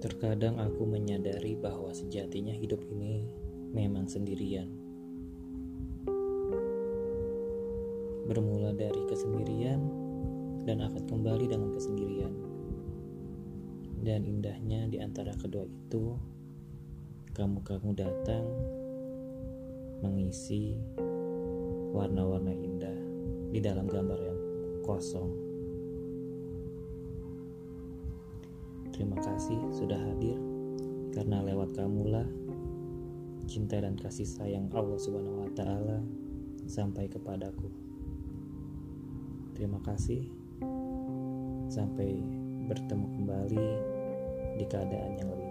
Terkadang aku menyadari bahwa sejatinya hidup ini memang sendirian. Bermula dari kesendirian dan akan kembali dengan kesendirian. Dan indahnya di antara kedua itu, kamu-kamu datang mengisi warna-warna indah di dalam gambar yang kosong. Terima kasih sudah hadir karena lewat kamulah cinta dan kasih sayang Allah Subhanahu wa taala sampai kepadaku. Terima kasih. Sampai bertemu kembali di keadaan yang lebih.